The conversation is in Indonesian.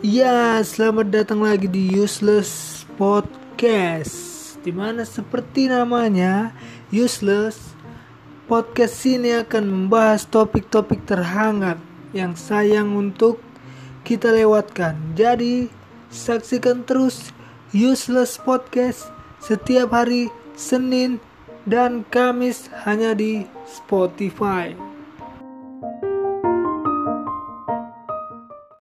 Ya, selamat datang lagi di Useless Podcast. Di mana seperti namanya, Useless Podcast ini akan membahas topik-topik terhangat yang sayang untuk kita lewatkan. Jadi, saksikan terus Useless Podcast setiap hari Senin dan Kamis hanya di Spotify.